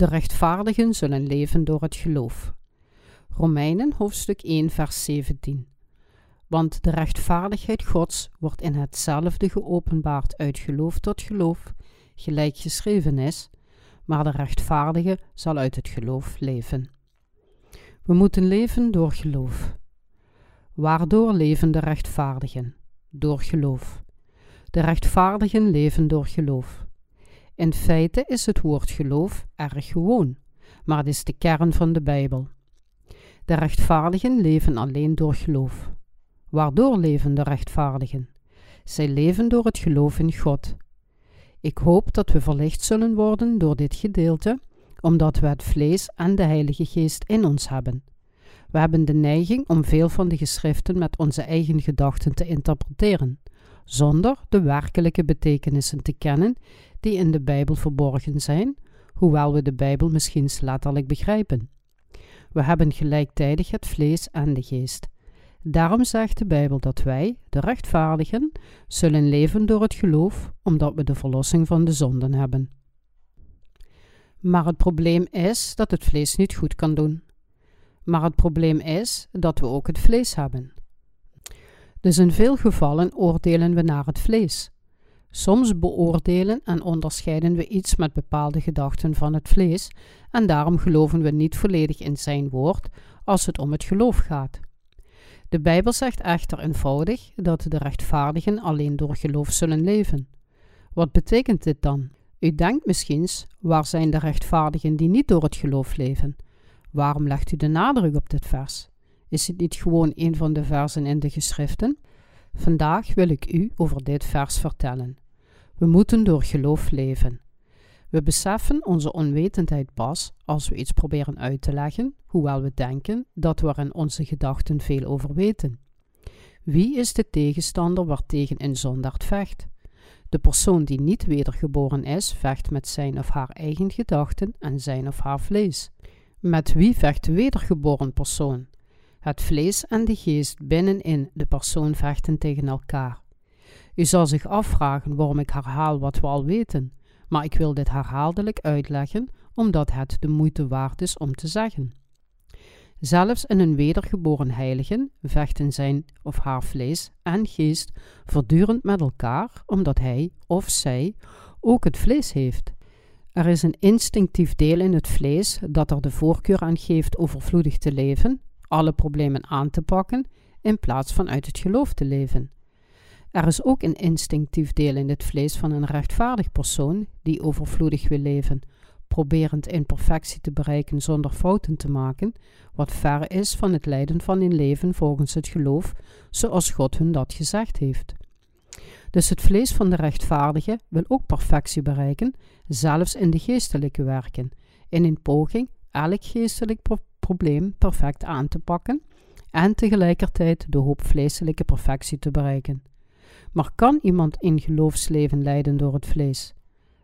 De rechtvaardigen zullen leven door het geloof. Romeinen hoofdstuk 1 vers 17 Want de rechtvaardigheid Gods wordt in hetzelfde geopenbaard uit geloof tot geloof, gelijk geschreven is, maar de rechtvaardige zal uit het geloof leven. We moeten leven door geloof. Waardoor leven de rechtvaardigen? Door geloof. De rechtvaardigen leven door geloof. In feite is het woord geloof erg gewoon, maar het is de kern van de Bijbel. De rechtvaardigen leven alleen door geloof. Waardoor leven de rechtvaardigen? Zij leven door het geloof in God. Ik hoop dat we verlicht zullen worden door dit gedeelte, omdat we het vlees en de Heilige Geest in ons hebben. We hebben de neiging om veel van de geschriften met onze eigen gedachten te interpreteren, zonder de werkelijke betekenissen te kennen die in de Bijbel verborgen zijn, hoewel we de Bijbel misschien letterlijk begrijpen. We hebben gelijktijdig het vlees en de geest. Daarom zegt de Bijbel dat wij, de rechtvaardigen, zullen leven door het geloof, omdat we de verlossing van de zonden hebben. Maar het probleem is dat het vlees niet goed kan doen. Maar het probleem is dat we ook het vlees hebben. Dus in veel gevallen oordelen we naar het vlees. Soms beoordelen en onderscheiden we iets met bepaalde gedachten van het vlees, en daarom geloven we niet volledig in zijn woord als het om het geloof gaat. De Bijbel zegt echter eenvoudig dat de rechtvaardigen alleen door geloof zullen leven. Wat betekent dit dan? U denkt misschien, waar zijn de rechtvaardigen die niet door het geloof leven? Waarom legt u de nadruk op dit vers? Is het niet gewoon een van de versen in de geschriften? Vandaag wil ik u over dit vers vertellen. We moeten door geloof leven. We beseffen onze onwetendheid pas als we iets proberen uit te leggen, hoewel we denken dat we er in onze gedachten veel over weten. Wie is de tegenstander waartegen een zondaard vecht? De persoon die niet wedergeboren is, vecht met zijn of haar eigen gedachten en zijn of haar vlees. Met wie vecht de wedergeboren persoon? Het vlees en de geest binnenin de persoon vechten tegen elkaar. U zal zich afvragen waarom ik herhaal wat we al weten, maar ik wil dit herhaaldelijk uitleggen omdat het de moeite waard is om te zeggen. Zelfs in een wedergeboren heilige vechten zijn of haar vlees en geest voortdurend met elkaar, omdat hij of zij ook het vlees heeft. Er is een instinctief deel in het vlees dat er de voorkeur aan geeft overvloedig te leven, alle problemen aan te pakken, in plaats van uit het geloof te leven. Er is ook een instinctief deel in het vlees van een rechtvaardig persoon die overvloedig wil leven, proberend in perfectie te bereiken zonder fouten te maken, wat ver is van het leiden van een leven volgens het geloof, zoals God hun dat gezegd heeft. Dus het vlees van de rechtvaardige wil ook perfectie bereiken, zelfs in de geestelijke werken, in een poging elk geestelijk probleem perfect aan te pakken en tegelijkertijd de hoop vleeselijke perfectie te bereiken. Maar kan iemand in geloofsleven leiden door het vlees?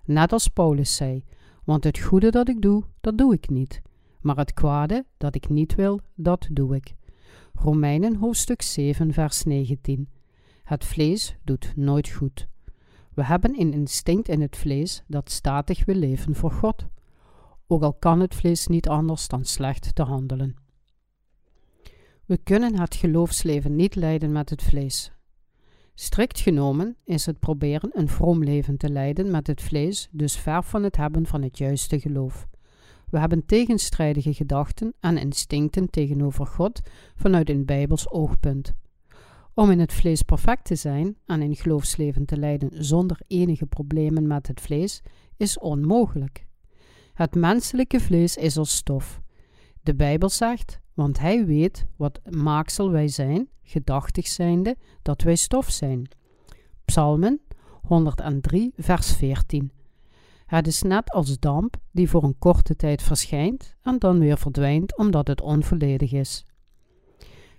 Net als Paulus zei: Want het goede dat ik doe, dat doe ik niet. Maar het kwade dat ik niet wil, dat doe ik. Romeinen hoofdstuk 7, vers 19. Het vlees doet nooit goed. We hebben een instinct in het vlees dat statig wil leven voor God. Ook al kan het vlees niet anders dan slecht te handelen. We kunnen het geloofsleven niet leiden met het vlees. Strikt genomen is het proberen een vroom leven te leiden met het vlees dus ver van het hebben van het juiste geloof. We hebben tegenstrijdige gedachten en instincten tegenover God vanuit een Bijbels oogpunt. Om in het vlees perfect te zijn en een geloofsleven te leiden zonder enige problemen met het vlees is onmogelijk. Het menselijke vlees is als stof. De Bijbel zegt: want hij weet wat maaksel wij zijn, gedachtig zijnde, dat wij stof zijn. Psalmen 103, vers 14. Het is net als damp die voor een korte tijd verschijnt en dan weer verdwijnt omdat het onvolledig is.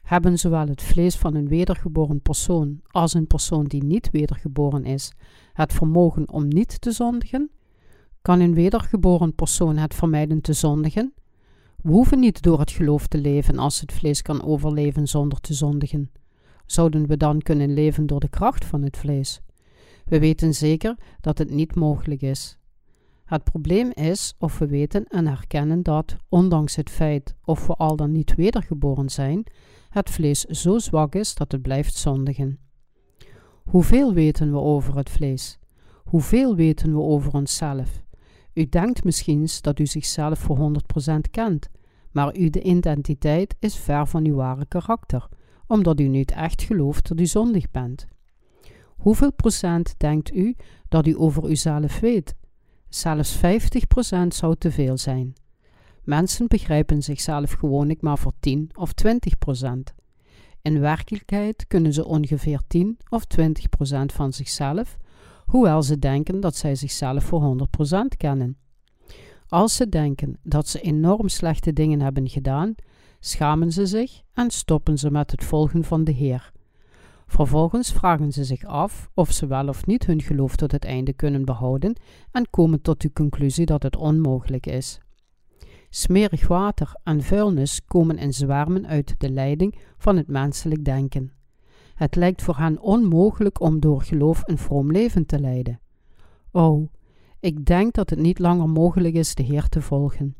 Hebben zowel het vlees van een wedergeboren persoon als een persoon die niet wedergeboren is het vermogen om niet te zondigen? Kan een wedergeboren persoon het vermijden te zondigen? We hoeven niet door het geloof te leven als het vlees kan overleven zonder te zondigen. Zouden we dan kunnen leven door de kracht van het vlees? We weten zeker dat het niet mogelijk is. Het probleem is of we weten en herkennen dat, ondanks het feit of we al dan niet wedergeboren zijn, het vlees zo zwak is dat het blijft zondigen. Hoeveel weten we over het vlees? Hoeveel weten we over onszelf? U denkt misschien dat u zichzelf voor 100% kent, maar uw identiteit is ver van uw ware karakter, omdat u niet echt gelooft dat u zondig bent. Hoeveel procent denkt u dat u over uzelf weet? Zelfs 50% zou te veel zijn. Mensen begrijpen zichzelf gewoonlijk maar voor 10 of 20%. In werkelijkheid kunnen ze ongeveer 10 of 20% van zichzelf, hoewel ze denken dat zij zichzelf voor 100% kennen. Als ze denken dat ze enorm slechte dingen hebben gedaan, schamen ze zich en stoppen ze met het volgen van de Heer. Vervolgens vragen ze zich af of ze wel of niet hun geloof tot het einde kunnen behouden en komen tot de conclusie dat het onmogelijk is. Smerig water en vuilnis komen in zwermen uit de leiding van het menselijk denken. Het lijkt voor hen onmogelijk om door geloof een vroom leven te leiden. O, ik denk dat het niet langer mogelijk is de Heer te volgen.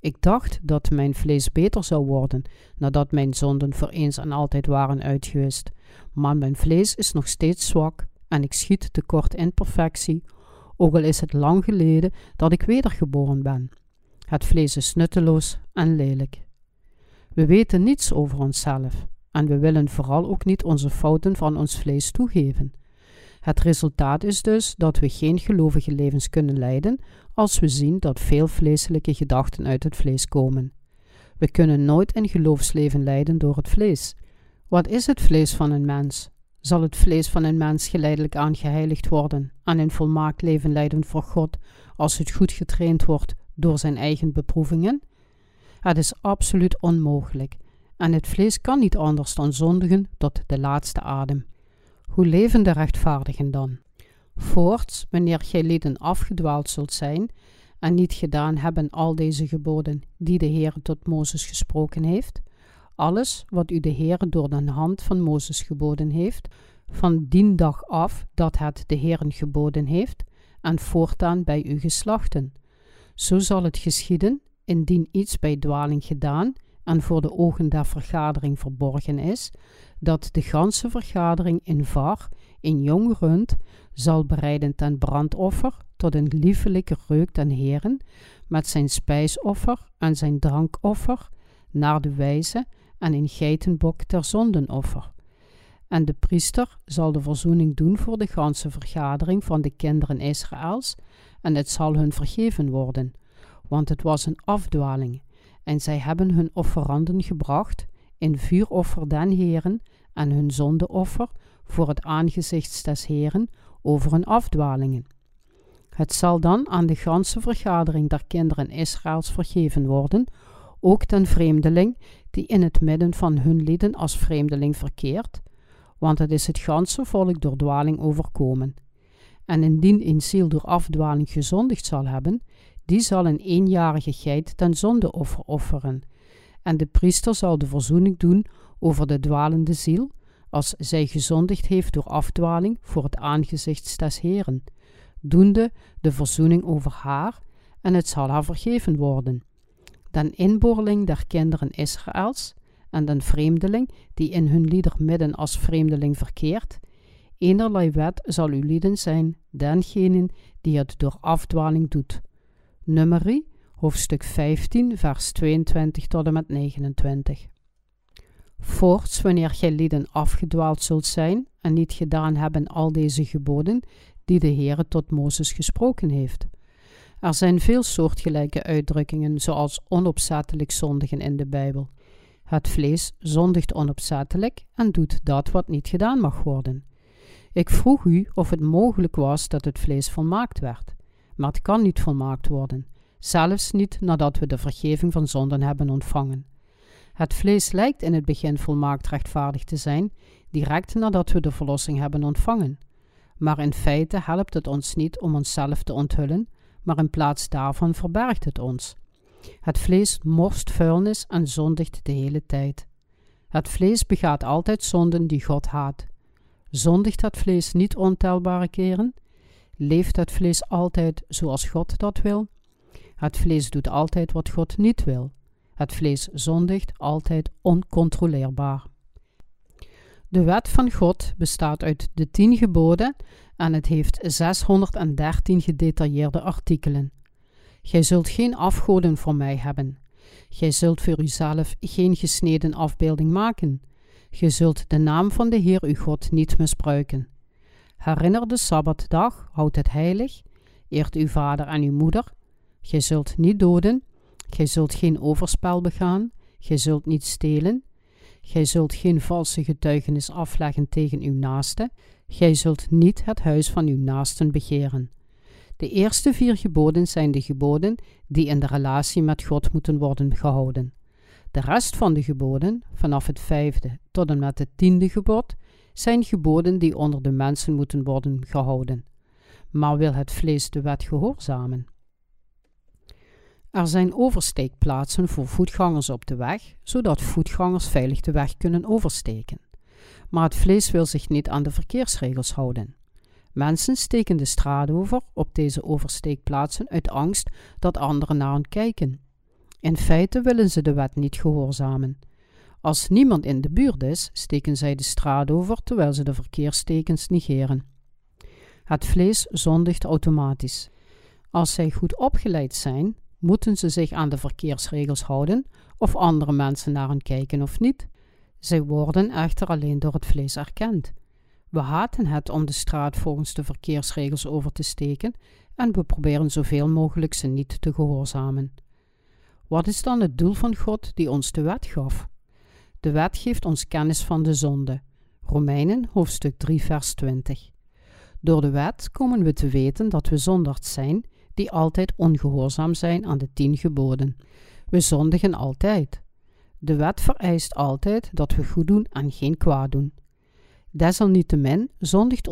Ik dacht dat mijn vlees beter zou worden nadat mijn zonden voor eens en altijd waren uitgewist, maar mijn vlees is nog steeds zwak en ik schiet tekort in perfectie, ook al is het lang geleden dat ik wedergeboren ben. Het vlees is nutteloos en lelijk. We weten niets over onszelf en we willen vooral ook niet onze fouten van ons vlees toegeven. Het resultaat is dus dat we geen gelovige levens kunnen leiden als we zien dat veel vleeselijke gedachten uit het vlees komen. We kunnen nooit een geloofsleven leiden door het vlees. Wat is het vlees van een mens? Zal het vlees van een mens geleidelijk aangeheiligd worden en een volmaakt leven leiden voor God als het goed getraind wordt door zijn eigen beproevingen? Het is absoluut onmogelijk en het vlees kan niet anders dan zondigen tot de laatste adem. Hoe leven de rechtvaardigen dan? Voorts, wanneer gij lieden afgedwaald zult zijn en niet gedaan hebben al deze geboden die de Heer tot Mozes gesproken heeft, alles wat u de Heer door de hand van Mozes geboden heeft, van dien dag af dat het de Heer geboden heeft, en voortaan bij uw geslachten. Zo zal het geschieden, indien iets bij dwaling gedaan en voor de ogen der vergadering verborgen is, dat de ganse vergadering in var een jong rund zal bereiden ten brandoffer tot een liefelijke reuk ten Heren, met zijn spijsoffer en zijn drankoffer, naar de wijze en een geitenbok ter zondenoffer. En de priester zal de verzoening doen voor de ganse vergadering van de kinderen Israëls, en het zal hun vergeven worden, want het was een afdwaling, en zij hebben hun offeranden gebracht in vuuroffer den Heren en hun zondeoffer voor het aangezicht des Heren over hun afdwalingen. Het zal dan aan de ganse vergadering der kinderen Israëls vergeven worden, ook ten vreemdeling die in het midden van hun lieden als vreemdeling verkeert, want het is het ganse volk door dwaling overkomen. En indien een ziel door afdwaling gezondigd zal hebben, die zal een eenjarige geit ten zondeoffer offeren. En de priester zal de verzoening doen over de dwalende ziel, als zij gezondigd heeft door afdwaling voor het aangezicht des Heren, doende de verzoening over haar, en het zal haar vergeven worden. Den inboorling der kinderen Israëls en den vreemdeling die in hun lieder midden als vreemdeling verkeert, eenerlei wet zal uw lieden zijn, dengenen die het door afdwaling doet. Nummerie, hoofdstuk 15, vers 22 tot en met 29. Voorts, wanneer gij lieden afgedwaald zult zijn en niet gedaan hebben al deze geboden die de Heere tot Mozes gesproken heeft. Er zijn veel soortgelijke uitdrukkingen, zoals onopzettelijk zondigen in de Bijbel. Het vlees zondigt onopzettelijk en doet dat wat niet gedaan mag worden. Ik vroeg u of het mogelijk was dat het vlees volmaakt werd, maar het kan niet volmaakt worden, zelfs niet nadat we de vergeving van zonden hebben ontvangen. Het vlees lijkt in het begin volmaakt rechtvaardig te zijn, direct nadat we de verlossing hebben ontvangen. Maar in feite helpt het ons niet om onszelf te onthullen, maar in plaats daarvan verbergt het ons. Het vlees morst vuilnis en zondigt de hele tijd. Het vlees begaat altijd zonden die God haat. Zondigt het vlees niet ontelbare keren? Leeft het vlees altijd zoals God dat wil? Het vlees doet altijd wat God niet wil. Het vlees zondigt altijd oncontroleerbaar. De wet van God bestaat uit de tien geboden en het heeft 613 gedetailleerde artikelen. Gij zult geen afgoden voor mij hebben. Gij zult voor uzelf geen gesneden afbeelding maken. Gij zult de naam van de Heer uw God niet misbruiken. Herinner de Sabbatdag, houd het heilig. Eert uw vader en uw moeder. Gij zult niet doden. Gij zult geen overspel begaan. Gij zult niet stelen. Gij zult geen valse getuigenis afleggen tegen uw naaste. Gij zult niet het huis van uw naasten begeren. De eerste vier geboden zijn de geboden die in de relatie met God moeten worden gehouden. De rest van de geboden, vanaf het vijfde tot en met het tiende gebod, zijn geboden die onder de mensen moeten worden gehouden. Maar wil het vlees de wet gehoorzamen? Er zijn oversteekplaatsen voor voetgangers op de weg, zodat voetgangers veilig de weg kunnen oversteken. Maar het vlees wil zich niet aan de verkeersregels houden. Mensen steken de straat over op deze oversteekplaatsen uit angst dat anderen naar hen kijken. In feite willen ze de wet niet gehoorzamen. Als niemand in de buurt is, steken zij de straat over terwijl ze de verkeerstekens negeren. Het vlees zondigt automatisch. Als zij goed opgeleid zijn, moeten ze zich aan de verkeersregels houden, of andere mensen naar hen kijken of niet. Zij worden echter alleen door het vlees erkend. We haten het om de straat volgens de verkeersregels over te steken en we proberen zoveel mogelijk ze niet te gehoorzamen. Wat is dan het doel van God die ons de wet gaf? De wet geeft ons kennis van de zonde. Romeinen hoofdstuk 3 vers 20. Door de wet komen we te weten dat we zondaars zijn die altijd ongehoorzaam zijn aan de tien geboden. We zondigen altijd. De wet vereist altijd dat we goed doen en geen kwaad doen. Desalniettemin zondigt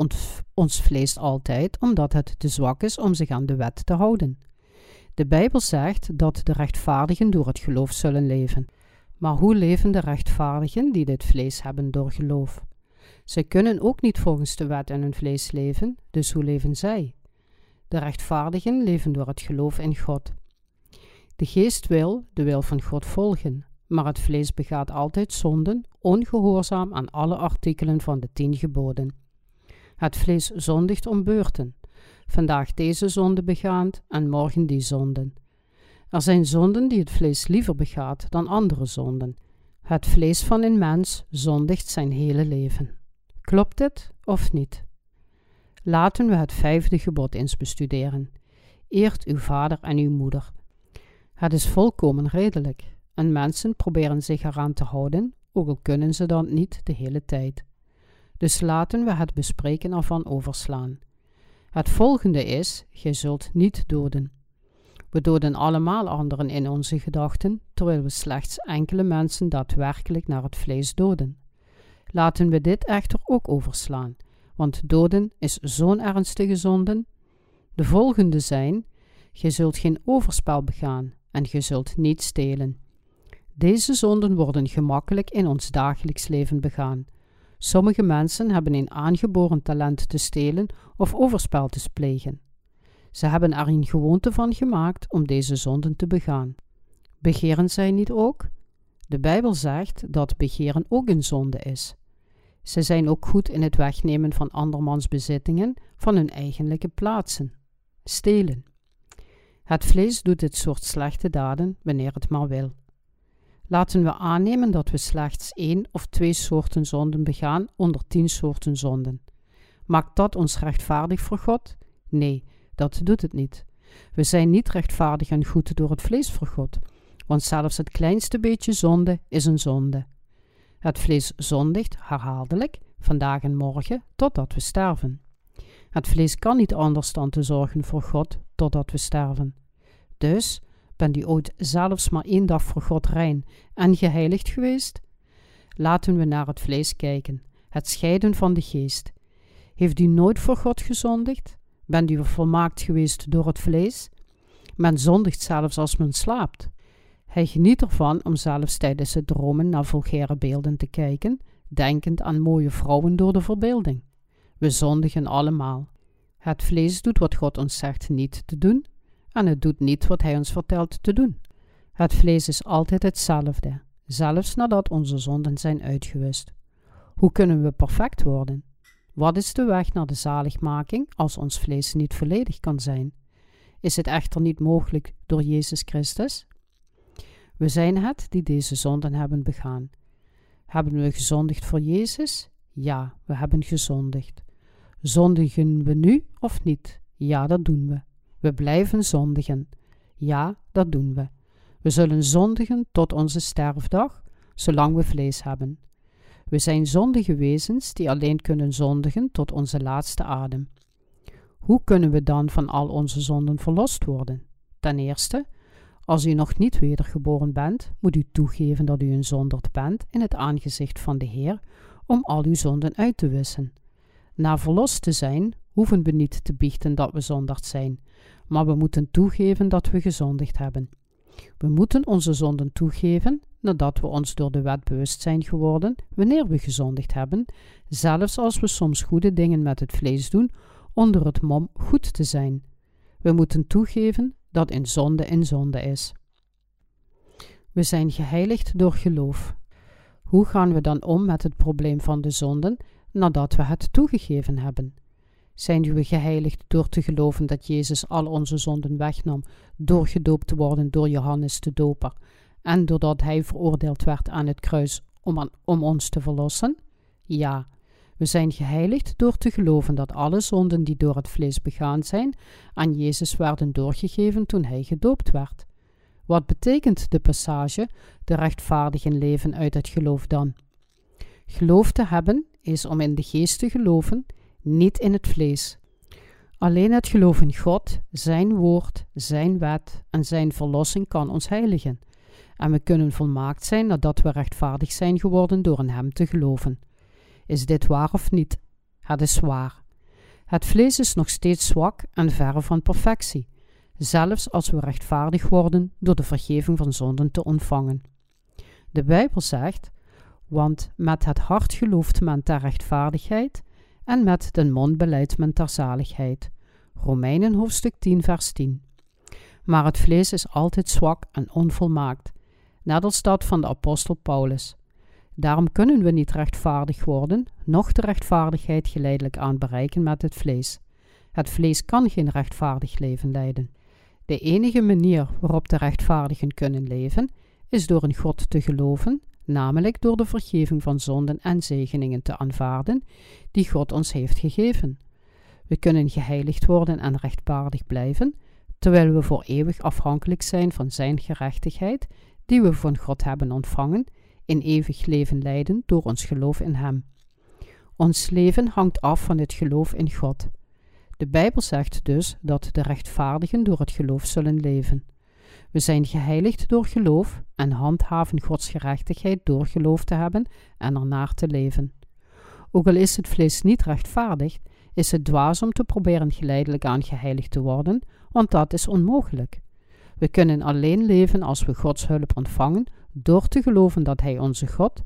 ons vlees altijd omdat het te zwak is om zich aan de wet te houden. De Bijbel zegt dat de rechtvaardigen door het geloof zullen leven. Maar hoe leven de rechtvaardigen die dit vlees hebben door geloof? Zij kunnen ook niet volgens de wet in hun vlees leven, dus hoe leven zij? De rechtvaardigen leven door het geloof in God. De geest wil de wil van God volgen, maar het vlees begaat altijd zonden, ongehoorzaam aan alle artikelen van de tien geboden. Het vlees zondigt om beurten, vandaag deze zonde begaand en morgen die zonden. Er zijn zonden die het vlees liever begaat dan andere zonden. Het vlees van een mens zondigt zijn hele leven. Klopt dit of niet? Laten we het vijfde gebod eens bestuderen. Eert uw vader en uw moeder. Het is volkomen redelijk en mensen proberen zich eraan te houden, ook al kunnen ze dat niet de hele tijd. Dus laten we het bespreken ervan overslaan. Het volgende is: gij zult niet doden. We doden allemaal anderen in onze gedachten, terwijl we slechts enkele mensen daadwerkelijk naar het vlees doden. Laten we dit echter ook overslaan, want doden is zo'n ernstige zonde. De volgende zijn: Gij zult geen overspel begaan en gij zult niet stelen. Deze zonden worden gemakkelijk in ons dagelijks leven begaan. Sommige mensen hebben een aangeboren talent te stelen of overspel te plegen. Ze hebben er een gewoonte van gemaakt om deze zonden te begaan. Begeren zij niet ook? De Bijbel zegt dat begeren ook een zonde is. Ze zijn ook goed in het wegnemen van andermans bezittingen van hun eigenlijke plaatsen. Stelen. Het vlees doet dit soort slechte daden wanneer het maar wil. Laten we aannemen dat we slechts één of twee soorten zonden begaan onder tien soorten zonden. Maakt dat ons rechtvaardig voor God? Nee, dat doet het niet. We zijn niet rechtvaardig en goed door het vlees voor God, want zelfs het kleinste beetje zonde is een zonde. Het vlees zondigt herhaaldelijk, vandaag en morgen, totdat we sterven. Het vlees kan niet anders dan te zorgen voor God totdat we sterven. Dus, bent u ooit zelfs maar één dag voor God rein en geheiligd geweest? Laten we naar het vlees kijken, het scheiden van de geest. Heeft u nooit voor God gezondigd? Bent u volmaakt geweest door het vlees? Men zondigt zelfs als men slaapt. Hij geniet ervan om zelfs tijdens het dromen naar vulgaire beelden te kijken, denkend aan mooie vrouwen door de verbeelding. We zondigen allemaal. Het vlees doet wat God ons zegt niet te doen, en het doet niet wat Hij ons vertelt te doen. Het vlees is altijd hetzelfde, zelfs nadat onze zonden zijn uitgewist. Hoe kunnen we perfect worden? Wat is de weg naar de zaligmaking als ons vlees niet volledig kan zijn? Is het echter niet mogelijk door Jezus Christus? We zijn het die deze zonden hebben begaan. Hebben we gezondigd voor Jezus? Ja, we hebben gezondigd. Zondigen we nu of niet? Ja, dat doen we. We blijven zondigen. Ja, dat doen we. We zullen zondigen tot onze sterfdag, zolang we vlees hebben. We zijn zondige wezens die alleen kunnen zondigen tot onze laatste adem. Hoe kunnen we dan van al onze zonden verlost worden? Ten eerste, als u nog niet wedergeboren bent, moet u toegeven dat u een zonderd bent in het aangezicht van de Heer, om al uw zonden uit te wissen. Na verlost te zijn, hoeven we niet te biechten dat we zonderd zijn, maar we moeten toegeven dat we gezondigd hebben. We moeten onze zonden toegeven nadat we ons door de wet bewust zijn geworden wanneer we gezondigd hebben, zelfs als we soms goede dingen met het vlees doen onder het mom goed te zijn. We moeten toegeven dat in zonde in zonde is. We zijn geheiligd door geloof. Hoe gaan we dan om met het probleem van de zonden nadat we het toegegeven hebben? Zijn we geheiligd door te geloven dat Jezus al onze zonden wegnam, door gedoopt te worden door Johannes de Doper en doordat hij veroordeeld werd aan het kruis om, om ons te verlossen? Ja, we zijn geheiligd door te geloven dat alle zonden die door het vlees begaan zijn, aan Jezus werden doorgegeven toen hij gedoopt werd. Wat betekent de passage de rechtvaardigen leven uit het geloof dan? Geloof te hebben is om in de geest te geloven, niet in het vlees. Alleen het geloof in God, Zijn woord, Zijn wet en Zijn verlossing kan ons heiligen. En we kunnen volmaakt zijn nadat we rechtvaardig zijn geworden door in Hem te geloven. Is dit waar of niet? Het is waar. Het vlees is nog steeds zwak en verre van perfectie, zelfs als we rechtvaardig worden door de vergeving van zonden te ontvangen. De Bijbel zegt: Want met het hart gelooft men ter rechtvaardigheid en met den mond beleidt men ter zaligheid. Romeinen hoofdstuk 10, vers 10. Maar het vlees is altijd zwak en onvolmaakt, net als dat van de apostel Paulus. Daarom kunnen we niet rechtvaardig worden, noch de rechtvaardigheid geleidelijk aan bereiken met het vlees. Het vlees kan geen rechtvaardig leven leiden. De enige manier waarop de rechtvaardigen kunnen leven, is door in God te geloven, namelijk door de vergeving van zonden en zegeningen te aanvaarden die God ons heeft gegeven. We kunnen geheiligd worden en rechtvaardig blijven, terwijl we voor eeuwig afhankelijk zijn van Zijn gerechtigheid, die we van God hebben ontvangen in eeuwig leven leiden door ons geloof in Hem. Ons leven hangt af van het geloof in God. De Bijbel zegt dus dat de rechtvaardigen door het geloof zullen leven. We zijn geheiligd door geloof en handhaven Gods gerechtigheid door geloof te hebben en ernaar te leven. Ook al is het vlees niet rechtvaardig, is het dwaas om te proberen geleidelijk aan geheiligd te worden, want dat is onmogelijk. We kunnen alleen leven als we Gods hulp ontvangen door te geloven dat Hij onze God,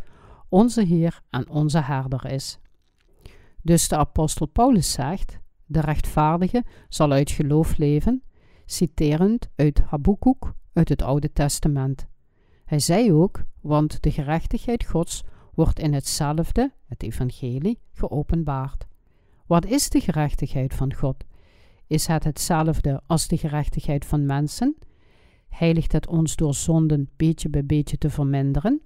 onze Heer en onze Herder is. Dus de apostel Paulus zegt: De rechtvaardige zal uit geloof leven, citerend uit Habakkuk uit het Oude Testament. Hij zei ook: Want de gerechtigheid Gods wordt in hetzelfde, het Evangelie, geopenbaard. Wat is de gerechtigheid van God? Is het hetzelfde als de gerechtigheid van mensen? Heiligt het ons door zonden beetje bij beetje te verminderen?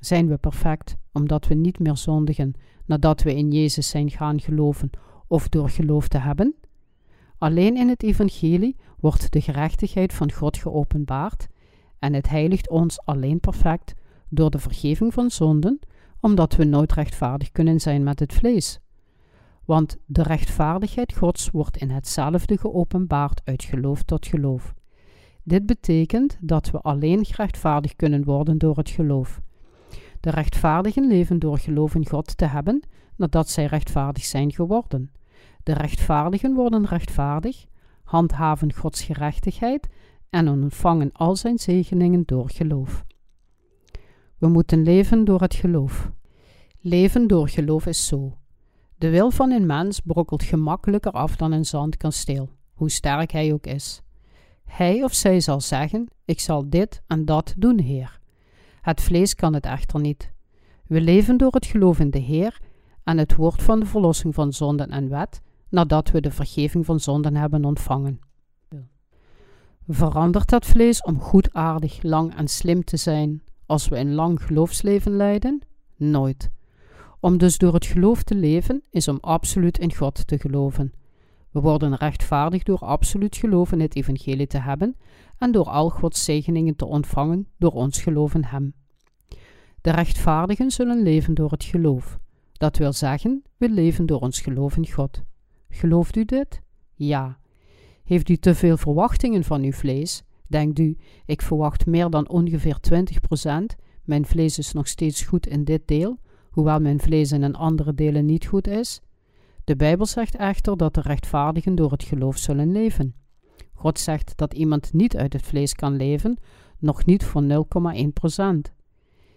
Zijn we perfect omdat we niet meer zondigen nadat we in Jezus zijn gaan geloven of door geloof te hebben? Alleen in het Evangelie wordt de gerechtigheid van God geopenbaard en het heiligt ons alleen perfect door de vergeving van zonden, omdat we nooit rechtvaardig kunnen zijn met het vlees. Want de rechtvaardigheid Gods wordt in hetzelfde geopenbaard uit geloof tot geloof. Dit betekent dat we alleen rechtvaardig kunnen worden door het geloof. De rechtvaardigen leven door geloof in God te hebben, nadat zij rechtvaardig zijn geworden. De rechtvaardigen worden rechtvaardig, handhaven Gods gerechtigheid en ontvangen al zijn zegeningen door geloof. We moeten leven door het geloof. Leven door geloof is zo. De wil van een mens brokkelt gemakkelijker af dan een zandkasteel, hoe sterk hij ook is. Hij of zij zal zeggen: Ik zal dit en dat doen, Heer. Het vlees kan het echter niet. We leven door het geloof in de Heer en het woord van de verlossing van zonden en wet, nadat we de vergeving van zonden hebben ontvangen. Verandert het vlees om goedaardig, lang en slim te zijn als we een lang geloofsleven leiden? Nooit. Om dus door het geloof te leven is om absoluut in God te geloven. We worden rechtvaardig door absoluut geloof in het evangelie te hebben en door al Gods zegeningen te ontvangen door ons geloof in Hem. De rechtvaardigen zullen leven door het geloof. Dat wil zeggen, we leven door ons geloof in God. Gelooft u dit? Ja. Heeft u te veel verwachtingen van uw vlees? Denkt u, ik verwacht meer dan ongeveer 20%, mijn vlees is nog steeds goed in dit deel, hoewel mijn vlees in een andere delen niet goed is? De Bijbel zegt echter dat de rechtvaardigen door het geloof zullen leven. God zegt dat iemand niet uit het vlees kan leven, nog niet voor 0,1%.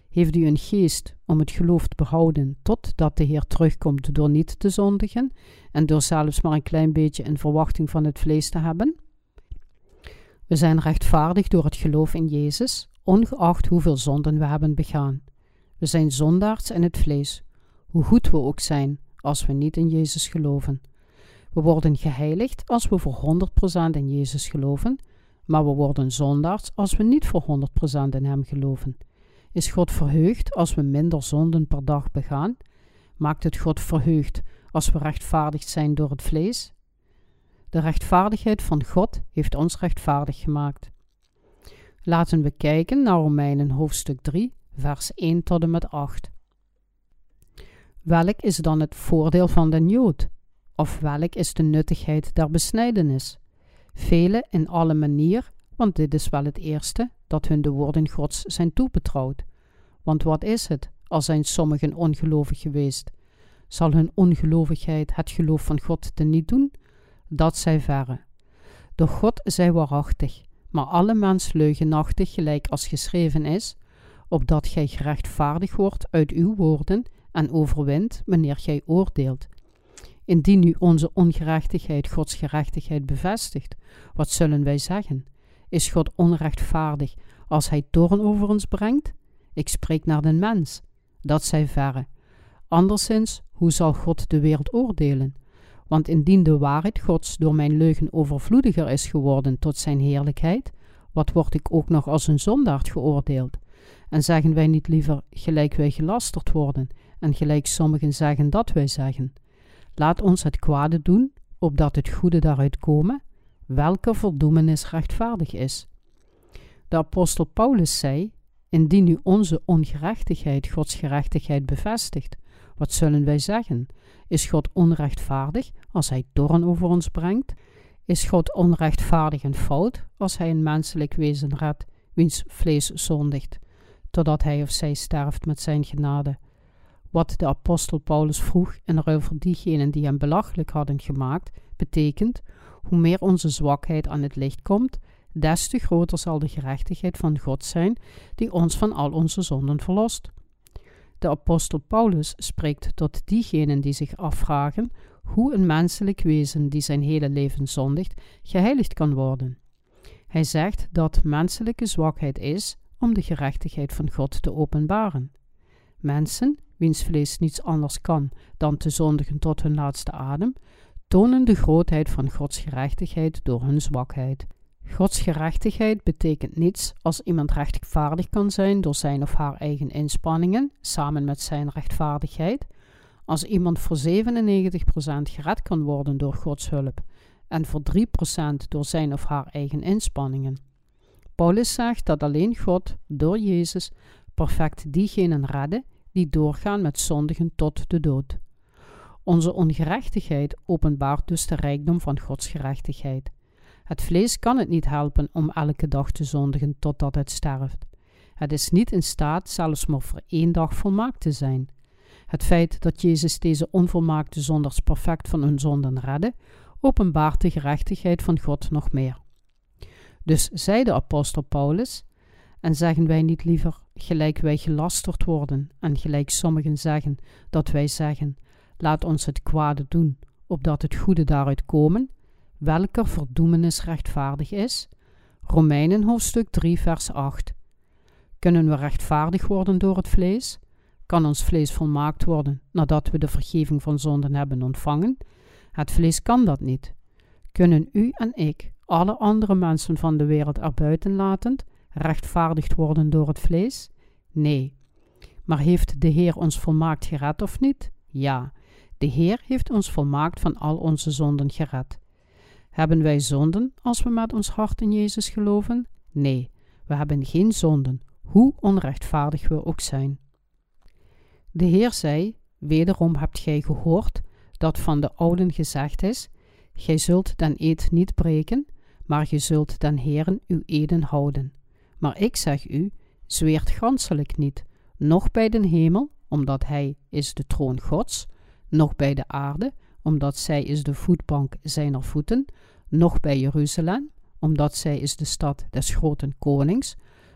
Heeft u een geest om het geloof te behouden totdat de Heer terugkomt door niet te zondigen en door zelfs maar een klein beetje in verwachting van het vlees te hebben? We zijn rechtvaardig door het geloof in Jezus, ongeacht hoeveel zonden we hebben begaan. We zijn zondaars in het vlees, hoe goed we ook zijn als we niet in Jezus geloven. We worden geheiligd als we voor 100% in Jezus geloven, maar we worden zondaars als we niet voor 100% in Hem geloven. Is God verheugd als we minder zonden per dag begaan? Maakt het God verheugd als we rechtvaardig zijn door het vlees? De rechtvaardigheid van God heeft ons rechtvaardig gemaakt. Laten we kijken naar Romeinen hoofdstuk 3, vers 1 tot en met 8. Welk is dan het voordeel van den Jood? Of welk is de nuttigheid der besnijdenis? Velen in alle manier, want dit is wel het eerste, dat hun de woorden Gods zijn toebetrouwd. Want wat is het, als zijn sommigen ongelovig geweest? Zal hun ongelovigheid het geloof van God niet doen? Dat zij verre. Doch God zij waarachtig, maar alle mens leugenachtig, gelijk als geschreven is, opdat gij gerechtvaardig wordt uit uw woorden en overwint wanneer gij oordeelt. Indien nu onze ongerechtigheid Gods gerechtigheid bevestigt, wat zullen wij zeggen? Is God onrechtvaardig als hij toorn over ons brengt? Ik spreek naar den mens. Dat zij verre. Anderszins, hoe zal God de wereld oordelen? Want indien de waarheid Gods door mijn leugen overvloediger is geworden tot zijn heerlijkheid, wat word ik ook nog als een zondaard geoordeeld? En zeggen wij niet liever gelijk wij gelasterd worden, en gelijk sommigen zeggen dat wij zeggen? Laat ons het kwade doen, opdat het goede daaruit komen, welke voldoemenis rechtvaardig is. De apostel Paulus zei: Indien nu onze ongerechtigheid Gods gerechtigheid bevestigt, wat zullen wij zeggen? Is God onrechtvaardig als hij toorn over ons brengt? Is God onrechtvaardig en fout als hij een menselijk wezen redt, wiens vlees zondigt, totdat hij of zij sterft met zijn genade? Wat de apostel Paulus vroeg ruil voor diegenen die hem belachelijk hadden gemaakt, betekent: hoe meer onze zwakheid aan het licht komt, des te groter zal de gerechtigheid van God zijn, die ons van al onze zonden verlost. De apostel Paulus spreekt tot diegenen die zich afvragen hoe een menselijk wezen die zijn hele leven zondigt, geheiligd kan worden. Hij zegt dat menselijke zwakheid is om de gerechtigheid van God te openbaren. Mensen, wiens vlees niets anders kan dan te zondigen tot hun laatste adem, tonen de grootheid van Gods gerechtigheid door hun zwakheid. Gods gerechtigheid betekent niets als iemand rechtvaardig kan zijn door zijn of haar eigen inspanningen, samen met zijn rechtvaardigheid, als iemand voor 97% gered kan worden door Gods hulp en voor 3% door zijn of haar eigen inspanningen. Paulus zegt dat alleen God door Jezus perfect diegenen redde die doorgaan met zondigen tot de dood. Onze ongerechtigheid openbaart dus de rijkdom van Gods gerechtigheid. Het vlees kan het niet helpen om elke dag te zondigen totdat het sterft. Het is niet in staat zelfs maar voor één dag volmaakt te zijn. Het feit dat Jezus deze onvolmaakte zonders perfect van hun zonden redde, openbaart de gerechtigheid van God nog meer. Dus zei de apostel Paulus, en zeggen wij niet liever, gelijk wij gelasterd worden, en gelijk sommigen zeggen, dat wij zeggen, Laat ons het kwade doen, opdat het goede daaruit komen, welker verdoemenis rechtvaardig is. Romeinen hoofdstuk 3 vers 8. Kunnen we rechtvaardig worden door het vlees? Kan ons vlees volmaakt worden nadat we de vergeving van zonden hebben ontvangen? Het vlees kan dat niet. Kunnen u en ik, alle andere mensen van de wereld erbuiten latend, rechtvaardigd worden door het vlees? Nee. Maar heeft de Heer ons volmaakt gered of niet? Ja, de Heer heeft ons volmaakt van al onze zonden gered. Hebben wij zonden als we met ons hart in Jezus geloven? Nee, we hebben geen zonden, hoe onrechtvaardig we ook zijn. De Heer zei: Wederom hebt gij gehoord dat van de ouden gezegd is: Gij zult den eed niet breken, maar gij zult den Heeren uw eden houden. Maar ik zeg u: zweert ganselijk niet, noch bij den hemel, omdat hij is de troon Gods, noch bij de aarde, omdat zij is de voetbank zijner voeten, noch bij Jeruzalem, omdat zij is de stad des groten konings,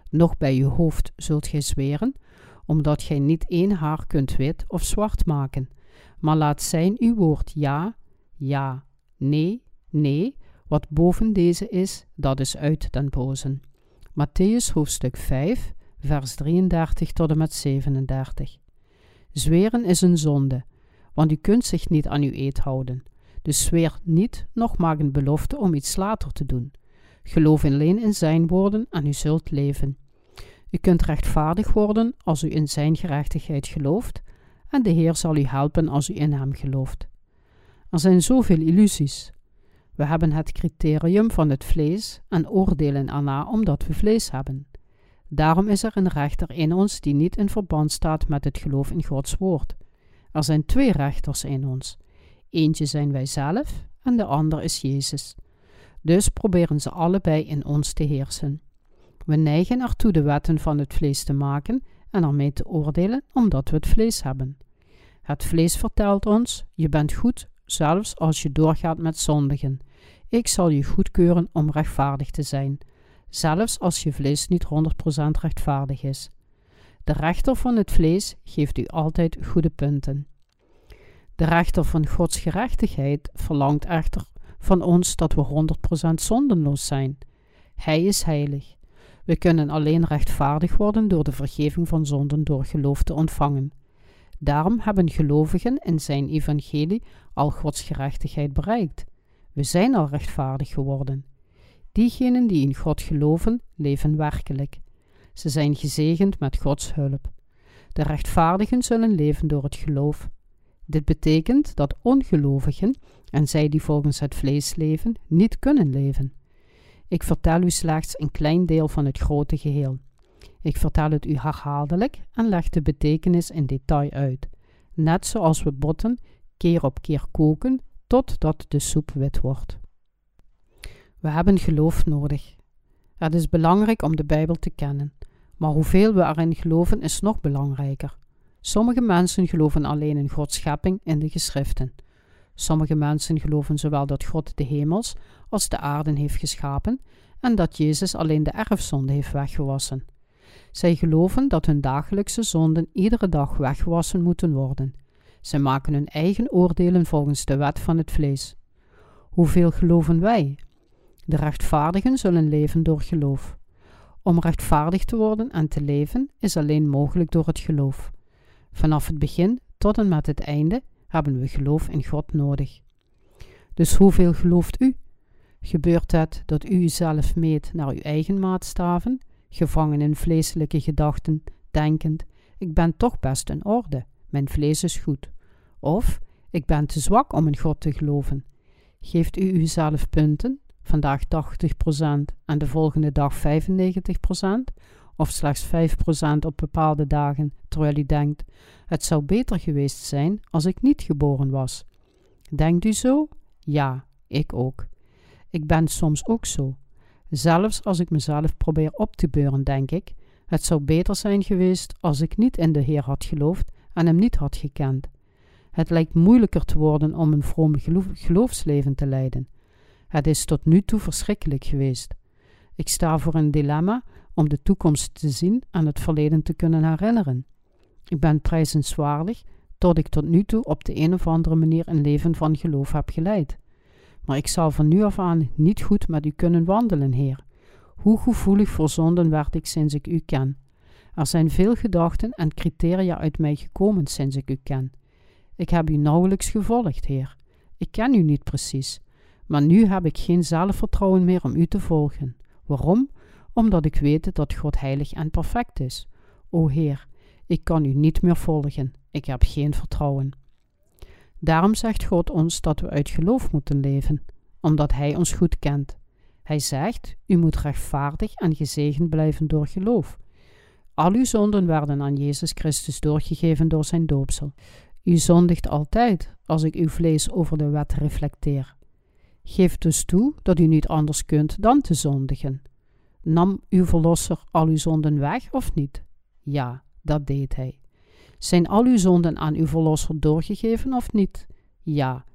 noch bij uw hoofd zult gij zweren, omdat gij niet één haar kunt wit of zwart maken, maar laat zijn uw woord ja, ja, nee, nee, wat boven deze is, dat is uit den bozen. Matthäus hoofdstuk 5, vers 33 tot en met 37. Zweren is een zonde, want u kunt zich niet aan uw eed houden. Dus zweer niet, nog maak een belofte om iets later te doen. Geloof alleen in zijn woorden en u zult leven. U kunt rechtvaardig worden als u in zijn gerechtigheid gelooft, en de Heer zal u helpen als u in hem gelooft. Er zijn zoveel illusies. We hebben het criterium van het vlees en oordelen erna omdat we vlees hebben. Daarom is er een rechter in ons die niet in verband staat met het geloof in Gods woord. Er zijn twee rechters in ons. Eentje zijn wij zelf en de ander is Jezus. Dus proberen ze allebei in ons te heersen. We neigen ertoe de wetten van het vlees te maken en ermee te oordelen omdat we het vlees hebben. Het vlees vertelt ons: je bent goed, zelfs als je doorgaat met zondigen. Ik zal je goedkeuren om rechtvaardig te zijn, zelfs als je vlees niet 100% rechtvaardig is. De rechter van het vlees geeft u altijd goede punten. De rechter van Gods gerechtigheid verlangt echter van ons dat we 100% zondenloos zijn. Hij is heilig. We kunnen alleen rechtvaardig worden door de vergeving van zonden door geloof te ontvangen. Daarom hebben gelovigen in zijn evangelie al Gods gerechtigheid bereikt. We zijn al rechtvaardig geworden. Diegenen die in God geloven, leven werkelijk. Ze zijn gezegend met Gods hulp. De rechtvaardigen zullen leven door het geloof. Dit betekent dat ongelovigen en zij die volgens het vlees leven, niet kunnen leven. Ik vertel u slechts een klein deel van het grote geheel. Ik vertel het u herhaaldelijk en leg de betekenis in detail uit, net zoals we botten keer op keer koken totdat de soep wit wordt. We hebben geloof nodig. Het is belangrijk om de Bijbel te kennen, maar hoeveel we erin geloven is nog belangrijker. Sommige mensen geloven alleen in Gods schepping in de geschriften. Sommige mensen geloven zowel dat God de hemels als de aarde heeft geschapen en dat Jezus alleen de erfzonde heeft weggewassen. Zij geloven dat hun dagelijkse zonden iedere dag weggewassen moeten worden. Zij maken hun eigen oordelen volgens de wet van het vlees. Hoeveel geloven wij? De rechtvaardigen zullen leven door geloof. Om rechtvaardig te worden en te leven is alleen mogelijk door het geloof. Vanaf het begin tot en met het einde hebben we geloof in God nodig. Dus hoeveel gelooft u? Gebeurt het dat u uzelf meet naar uw eigen maatstaven, gevangen in vleeselijke gedachten, denkend: ik ben toch best in orde, mijn vlees is goed. Of ik ben te zwak om in God te geloven. Geeft u uzelf punten, vandaag 80% en de volgende dag 95%, of slechts 5% op bepaalde dagen, terwijl u denkt: het zou beter geweest zijn als ik niet geboren was. Denkt u zo? Ja, ik ook. Ik ben soms ook zo. Zelfs als ik mezelf probeer op te beuren, denk ik: het zou beter zijn geweest als ik niet in de Heer had geloofd en hem niet had gekend. Het lijkt moeilijker te worden om een vroom geloofsleven te leiden. Het is tot nu toe verschrikkelijk geweest. Ik sta voor een dilemma om de toekomst te zien en het verleden te kunnen herinneren. Ik ben prijzenswaardig tot ik tot nu toe op de een of andere manier een leven van geloof heb geleid. Maar ik zal van nu af aan niet goed met u kunnen wandelen, Heer. Hoe gevoelig voor zonden werd ik sinds ik u ken. Er zijn veel gedachten en criteria uit mij gekomen sinds ik u ken. Ik heb u nauwelijks gevolgd, Heer. Ik ken u niet precies, maar nu heb ik geen zelfvertrouwen meer om u te volgen. Waarom? Omdat ik weet dat God heilig en perfect is. O Heer, ik kan u niet meer volgen. Ik heb geen vertrouwen. Daarom zegt God ons dat we uit geloof moeten leven, omdat Hij ons goed kent. Hij zegt: U moet rechtvaardig en gezegend blijven door geloof. Al uw zonden werden aan Jezus Christus doorgegeven door zijn doopsel. U zondigt altijd als ik uw vlees over de wet reflecteer. Geef dus toe dat u niet anders kunt dan te zondigen. Nam uw verlosser al uw zonden weg of niet? Ja, dat deed hij. Zijn al uw zonden aan uw verlosser doorgegeven of niet? Ja.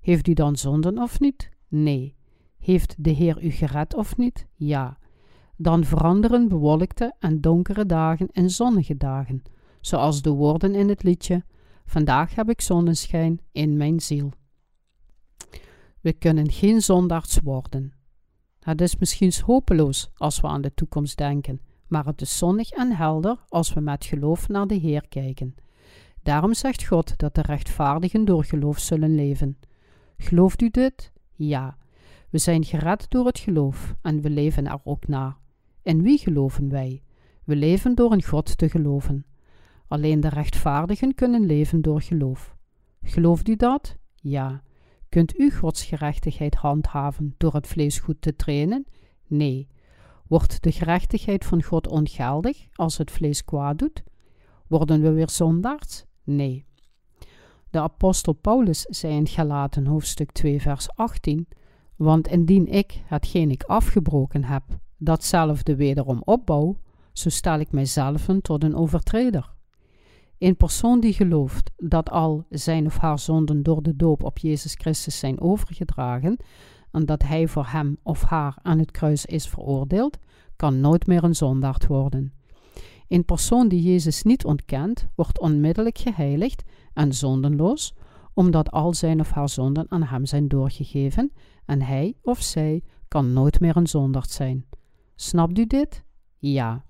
Heeft u dan zonden of niet? Nee. Heeft de Heer u gered of niet? Ja. Dan veranderen bewolkte en donkere dagen in zonnige dagen, zoals de woorden in het liedje: Vandaag heb ik zonneschijn in mijn ziel. We kunnen geen zondaards worden. Het is misschien hopeloos als we aan de toekomst denken, maar het is zonnig en helder als we met geloof naar de Heer kijken. Daarom zegt God dat de rechtvaardigen door geloof zullen leven. Gelooft u dit? Ja. We zijn gered door het geloof en we leven er ook naar. In wie geloven wij? We leven door in God te geloven. Alleen de rechtvaardigen kunnen leven door geloof. Gelooft u dat? Ja. Kunt u Gods gerechtigheid handhaven door het vlees goed te trainen? Nee. Wordt de gerechtigheid van God ongeldig als het vlees kwaad doet? Worden we weer zondaars? Nee. De apostel Paulus zei in Galaten hoofdstuk 2 vers 18 Want indien ik, hetgeen ik afgebroken heb, datzelfde wederom opbouw, zo stel ik mijzelf tot een overtreder. Een persoon die gelooft dat al zijn of haar zonden door de doop op Jezus Christus zijn overgedragen en dat hij voor hem of haar aan het kruis is veroordeeld, kan nooit meer een zondaard worden. Een persoon die Jezus niet ontkent, wordt onmiddellijk geheiligd en zondenloos, omdat al zijn of haar zonden aan hem zijn doorgegeven en hij of zij kan nooit meer een zondaard zijn. Snapt u dit? Ja.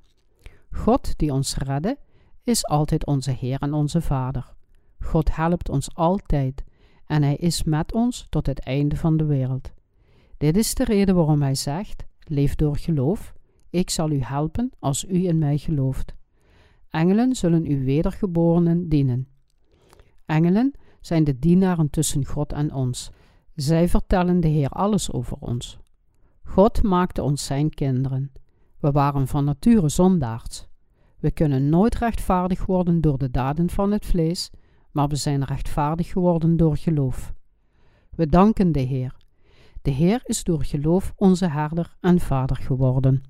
God die ons redde, is altijd onze Heer en onze Vader. God helpt ons altijd en Hij is met ons tot het einde van de wereld. Dit is de reden waarom Hij zegt: Leef door geloof. Ik zal u helpen als u in mij gelooft. Engelen zullen uw wedergeborenen dienen. Engelen zijn de dienaren tussen God en ons. Zij vertellen de Heer alles over ons. God maakte ons zijn kinderen. We waren van nature zondaards. We kunnen nooit rechtvaardig worden door de daden van het vlees, maar we zijn rechtvaardig geworden door geloof. We danken de Heer. De Heer is door geloof onze herder en vader geworden.